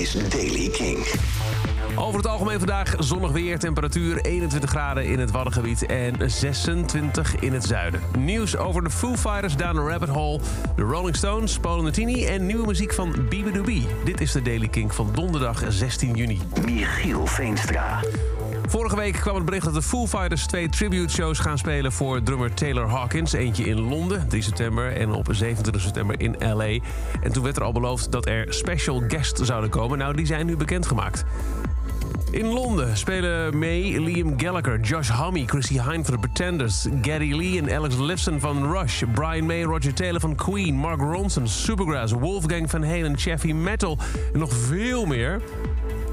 is Daily King. Over het algemeen vandaag zonnig weer, temperatuur 21 graden in het Waddengebied en 26 in het zuiden. Nieuws over de Foo Fighters Down the Rabbit Hole, de Rolling Stones, Paul Nutini en nieuwe muziek van Bibidoobie. Dit is de Daily King van donderdag 16 juni. Michiel Veenstra. Vorige week kwam het bericht dat de Foo Fighters twee tribute shows gaan spelen voor drummer Taylor Hawkins. Eentje in Londen, 3 september, en op 27 september in LA. En toen werd er al beloofd dat er special guests zouden komen. Nou, die zijn nu bekendgemaakt. In Londen spelen mee Liam Gallagher, Josh Homme, Chrissy Hine van The Pretenders, Gary Lee en Alex Lifson van Rush, Brian May, Roger Taylor van Queen, Mark Ronson, Supergrass, Wolfgang Van Halen, Chaffee Metal en nog veel meer.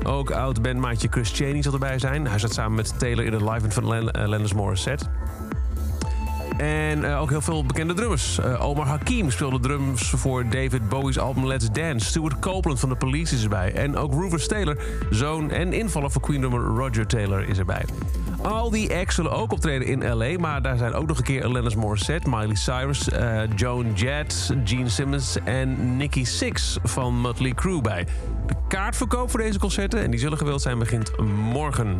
Ook oud-bandmaatje Chris Cheney zal erbij zijn. Hij zat samen met Taylor in het live van Len uh, Lennis Morissette. En uh, ook heel veel bekende drummers. Uh, Omar Hakim speelde drums voor David Bowie's album Let's Dance. Stuart Copeland van de Police is erbij. En ook Rufus Taylor, zoon en invaller van Queen drummer Roger Taylor is erbij. Al die acts zullen ook optreden in L.A., maar daar zijn ook nog een keer Alanis Morissette, Miley Cyrus, uh, Joan Jett, Gene Simmons en Nicky Six van Motley Crue bij. De kaartverkoop voor deze concerten, en die zullen gewild zijn, begint morgen.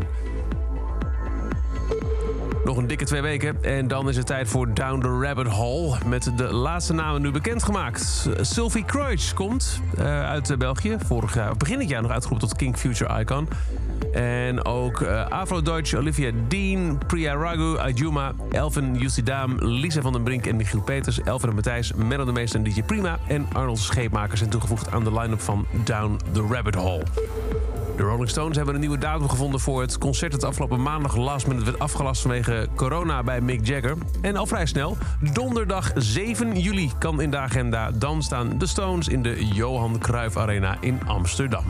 Een dikke twee weken en dan is het tijd voor Down the Rabbit Hole... met de laatste namen nu bekendgemaakt. Sylvie Kreutz komt uh, uit België. Vorig jaar, begin het jaar nog uitgeroepen tot King Future Icon. En ook uh, Afro-Deutsch, Olivia Dean, Priya Ragu, Ajuma, Elvin Yusidam, Lisa van den Brink en Michiel Peters, Elvin en Matthijs, Menno de Meester en DJ Prima en Arnold Scheepmakers zijn toegevoegd aan de line-up van Down the Rabbit Hole. De Rolling Stones hebben een nieuwe datum gevonden voor het concert dat afgelopen maandag last minute werd afgelast vanwege corona bij Mick Jagger. En al vrij snel, donderdag 7 juli kan in de agenda. Dan staan de Stones in de Johan Cruijff Arena in Amsterdam.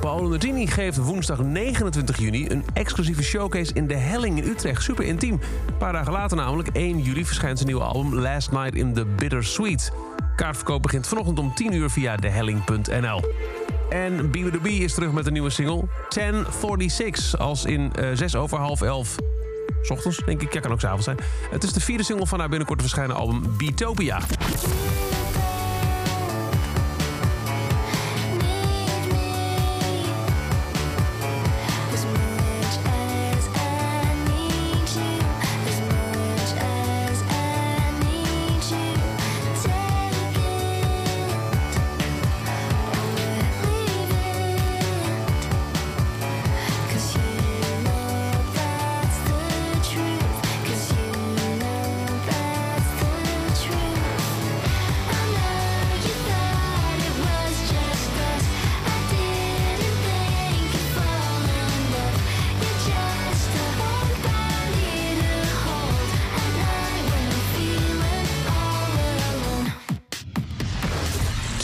Paolo Nutini geeft woensdag 29 juni een exclusieve showcase in de Helling in Utrecht. Super intiem. Een paar dagen later, namelijk 1 juli, verschijnt zijn nieuwe album Last Night in the Bittersweet. Kaartverkoop begint vanochtend om 10 uur via dehelling.nl. En B.B.B. is terug met een nieuwe single, 1046, als in uh, 6 over half 11. S ochtends, denk ik. Ja, kan ook s'avonds zijn. Het is de vierde single van haar binnenkort te verschijnen album Beatopia.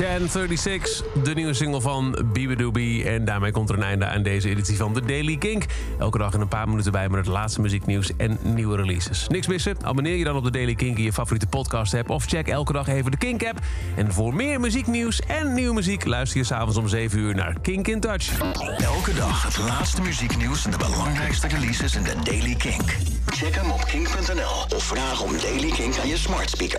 Ten 36, de nieuwe single van Bibidoobie. En daarmee komt er een einde aan deze editie van The Daily Kink. Elke dag in een paar minuten bij met het laatste muzieknieuws en nieuwe releases. Niks missen? Abonneer je dan op The Daily Kink in je favoriete podcast app... of check elke dag even de Kink-app. En voor meer muzieknieuws en nieuwe muziek... luister je s'avonds om 7 uur naar Kink in Touch. Elke dag het laatste muzieknieuws en de belangrijkste releases in The Daily Kink. Check hem op kink.nl of vraag om Daily Kink aan je smart speaker.